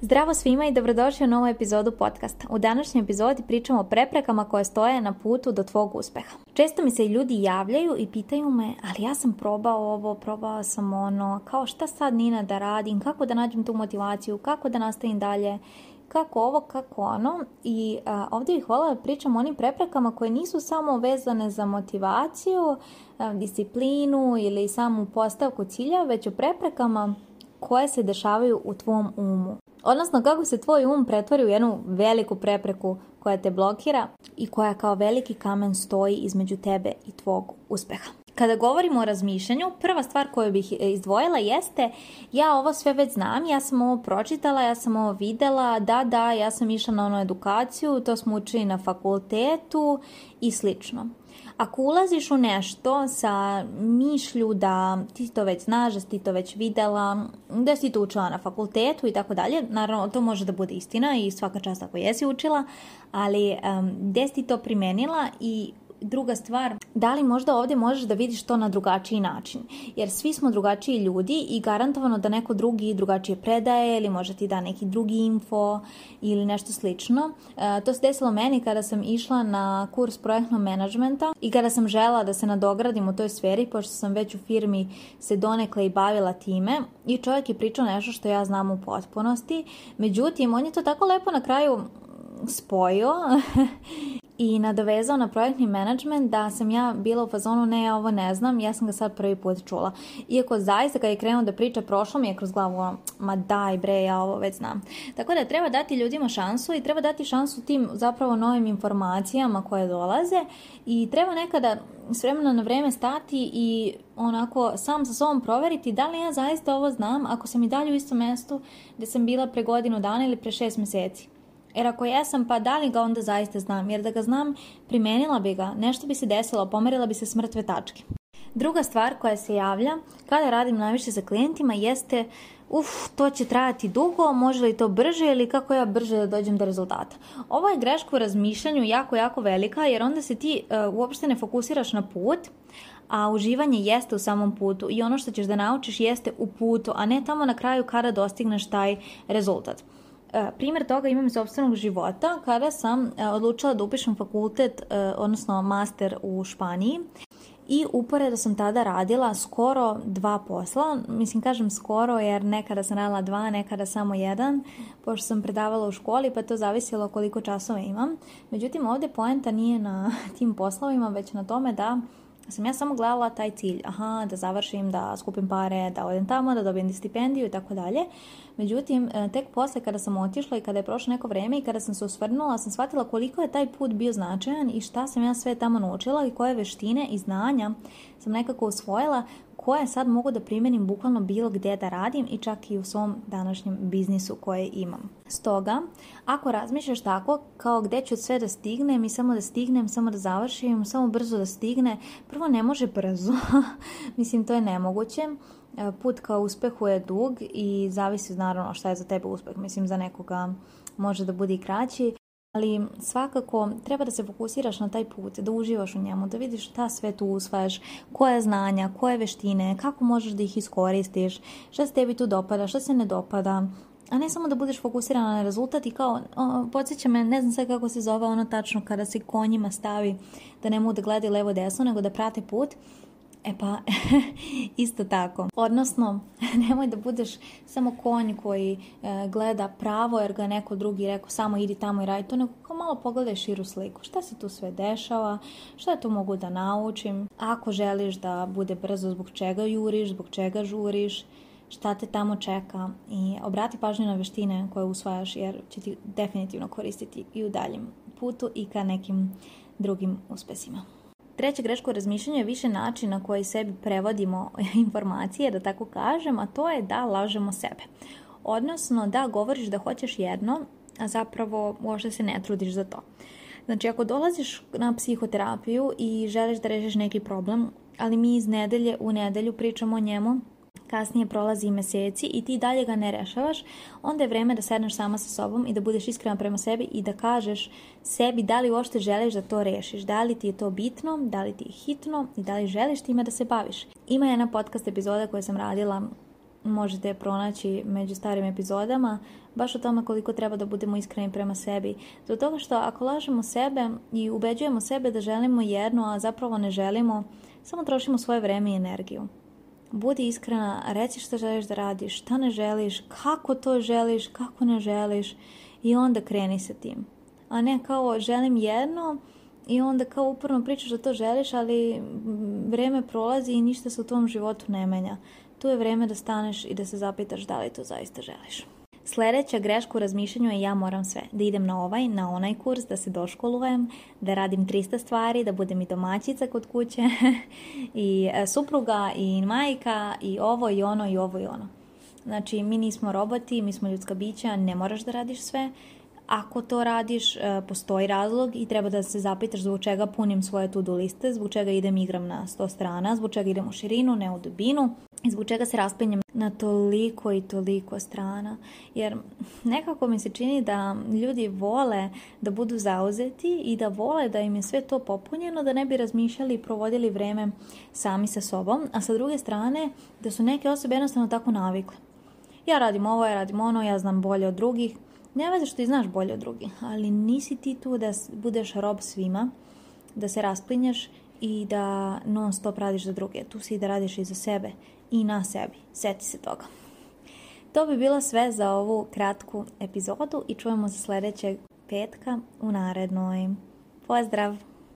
Zdravo svima i dobrodošli u novu epizodu podcasta. U današnjoj epizodi pričamo o preprekama koje stoje na putu do tvog uspeha. Često mi se ljudi javljaju i pitaju me, ali ja sam probao ovo, probao sam ono, kao šta sad Nina da radim, kako da nađem tu motivaciju, kako da nastavim dalje, kako ovo, kako ono. I ovdje bih voljela da pričam o onim preprekama koje nisu samo vezane za motivaciju, disciplinu ili samu postavku cilja, već o preprekama koje se dešavaju u tvom umu. Odnosno kako se tvoj um pretvori u jednu veliku prepreku koja te blokira i koja kao veliki kamen stoji između tebe i tvog uspeha. Kada govorimo o razmišljanju, prva stvar koju bih e, izdvojila jeste ja ovo sve već znam, ja sam ovo pročitala, ja sam ovo videla, da, da, ja sam išla na onu edukaciju, to smo učili na fakultetu i slično. Ako ulaziš u nešto sa mišlju da ti to već znaš, da ti to već videla, da si to učila na fakultetu i tako dalje, naravno to može da bude istina i svaka čast ako jesi učila, ali um, si to primenila i druga stvar, da li možda ovdje možeš da vidiš to na drugačiji način. Jer svi smo drugačiji ljudi i garantovano da neko drugi drugačije predaje ili može ti da neki drugi info ili nešto slično. E, to se desilo meni kada sam išla na kurs projektnog menadžmenta i kada sam žela da se nadogradim u toj sferi, pošto sam već u firmi se donekle i bavila time i čovjek je pričao nešto što ja znam u potpunosti. Međutim, on je to tako lepo na kraju spojio i nadovezao na projektni menadžment da sam ja bila u fazonu ne, ja ovo ne znam, ja sam ga sad prvi put čula. Iako zaista kad je krenuo da priča, prošlo mi je kroz glavu, ono, ma daj bre, ja ovo već znam. Tako da treba dati ljudima šansu i treba dati šansu tim zapravo novim informacijama koje dolaze i treba nekada s vremena na vreme stati i onako sam sa sobom proveriti da li ja zaista ovo znam ako sam i dalje u istom mjestu gdje sam bila pre godinu dana ili pre šest mjeseci. Jer ako jesam, pa da li ga onda zaista znam? Jer da ga znam, primenila bi ga, nešto bi se desilo, pomerila bi se smrtve tačke. Druga stvar koja se javlja kada radim najviše sa klijentima jeste uf, to će trajati dugo, može li to brže ili kako ja brže da dođem do rezultata. Ovo je greška u razmišljanju jako, jako velika jer onda se ti uh, uopšte ne fokusiraš na put, a uživanje jeste u samom putu i ono što ćeš da naučiš jeste u putu, a ne tamo na kraju kada dostigneš taj rezultat. E, primjer toga imam iz sobstvenog života kada sam e, odlučila da upišem fakultet, e, odnosno master u Španiji i uporedo sam tada radila skoro dva posla, mislim kažem skoro jer nekada sam radila dva, nekada samo jedan, pošto sam predavala u školi pa to zavisilo koliko časova imam. Međutim, ovdje poenta nije na tim poslovima, već na tome da sam ja samo gledala taj cilj, aha, da završim, da skupim pare, da odem tamo, da dobijem stipendiju i tako dalje. Međutim, e, tek posle kada sam otišla i kada je prošlo neko vreme i kada sam se osvrnula, sam shvatila koliko je taj put bio značajan i šta sam ja sve tamo naučila i koje veštine i znanja sam nekako usvojila koje sad mogu da primenim bukvalno bilo gdje da radim i čak i u svom današnjem biznisu koje imam. Stoga, ako razmišljaš tako kao gdje ću sve da stignem i samo da stignem, samo da završim, samo brzo da stigne, prvo ne može brzo, mislim to je nemoguće, E, put ka uspehu je dug i zavisi naravno šta je za tebe uspeh. Mislim za nekoga može da bude i kraći, ali svakako treba da se fokusiraš na taj put, da uživaš u njemu, da vidiš šta sve tu usvajaš, koje znanja, koje veštine, kako možeš da ih iskoristiš, šta se tebi tu dopada, šta se ne dopada, a ne samo da budeš fokusirana na rezultat i kao, o, podsjeća me, ne znam sve kako se zove ono tačno kada se konjima stavi da ne mogu da gledaju levo desno, nego da prate put E pa, isto tako. Odnosno, nemoj da budeš samo konj koji e, gleda pravo jer ga neko drugi rekao samo idi tamo i radi to, nego malo pogledaj širu sliku. Šta se tu sve dešava? Šta ja tu mogu da naučim? Ako želiš da bude brzo, zbog čega juriš, zbog čega žuriš? šta te tamo čeka i obrati pažnju na veštine koje usvajaš jer će ti definitivno koristiti i u daljem putu i ka nekim drugim uspesima. Treće greško razmišljanje je više način na koji sebi prevodimo informacije, da tako kažem, a to je da lažemo sebe. Odnosno da govoriš da hoćeš jedno, a zapravo možda se ne trudiš za to. Znači, ako dolaziš na psihoterapiju i želiš da režeš neki problem, ali mi iz nedelje u nedelju pričamo o njemu, kasnije prolazi i mjeseci i ti dalje ga ne rešavaš, onda je vrijeme da sedneš sama sa sobom i da budeš iskrena prema sebi i da kažeš sebi da li uopšte želiš da to rešiš, da li ti je to bitno, da li ti je hitno i da li želiš time da se baviš. Ima jedna podcast epizoda koju sam radila možete je pronaći među starim epizodama, baš o tome koliko treba da budemo iskreni prema sebi. Zbog toga što ako lažemo sebe i ubeđujemo sebe da želimo jedno, a zapravo ne želimo, samo trošimo svoje vreme i energiju. Budi iskrena, reci što želiš da radiš, šta ne želiš, kako to želiš, kako ne želiš i onda kreni sa tim. A ne kao želim jedno i onda kao uporno pričaš da to želiš, ali vreme prolazi i ništa se u tom životu ne menja. Tu je vreme da staneš i da se zapitaš da li to zaista želiš. Sljedeća greška u razmišljanju je ja moram sve. Da idem na ovaj, na onaj kurs, da se doškolujem, da radim 300 stvari, da budem i domaćica kod kuće i e, supruga i majka i ovo i ono i ovo i ono. Znači, mi nismo roboti, mi smo ljudska bića, ne moraš da radiš sve. Ako to radiš, e, postoji razlog i treba da se zapitaš zbog čega punim svoje to-do liste, zbog čega idem igram na 100 strana, zbog čega idem u širinu, ne u dubinu i zbog čega se raspinjem na toliko i toliko strana. Jer nekako mi se čini da ljudi vole da budu zauzeti i da vole da im je sve to popunjeno, da ne bi razmišljali i provodili vreme sami sa sobom. A sa druge strane, da su neke osobe jednostavno tako navikle. Ja radim ovo, ja radim ono, ja znam bolje od drugih. Ne veze što ti znaš bolje od drugih, ali nisi ti tu da budeš rob svima, da se rasplinješ i da non stop radiš za druge. Tu si da radiš i za sebe i na sebi. Sjeti se toga. To bi bilo sve za ovu kratku epizodu i čujemo se sljedećeg petka u narednoj. Pozdrav!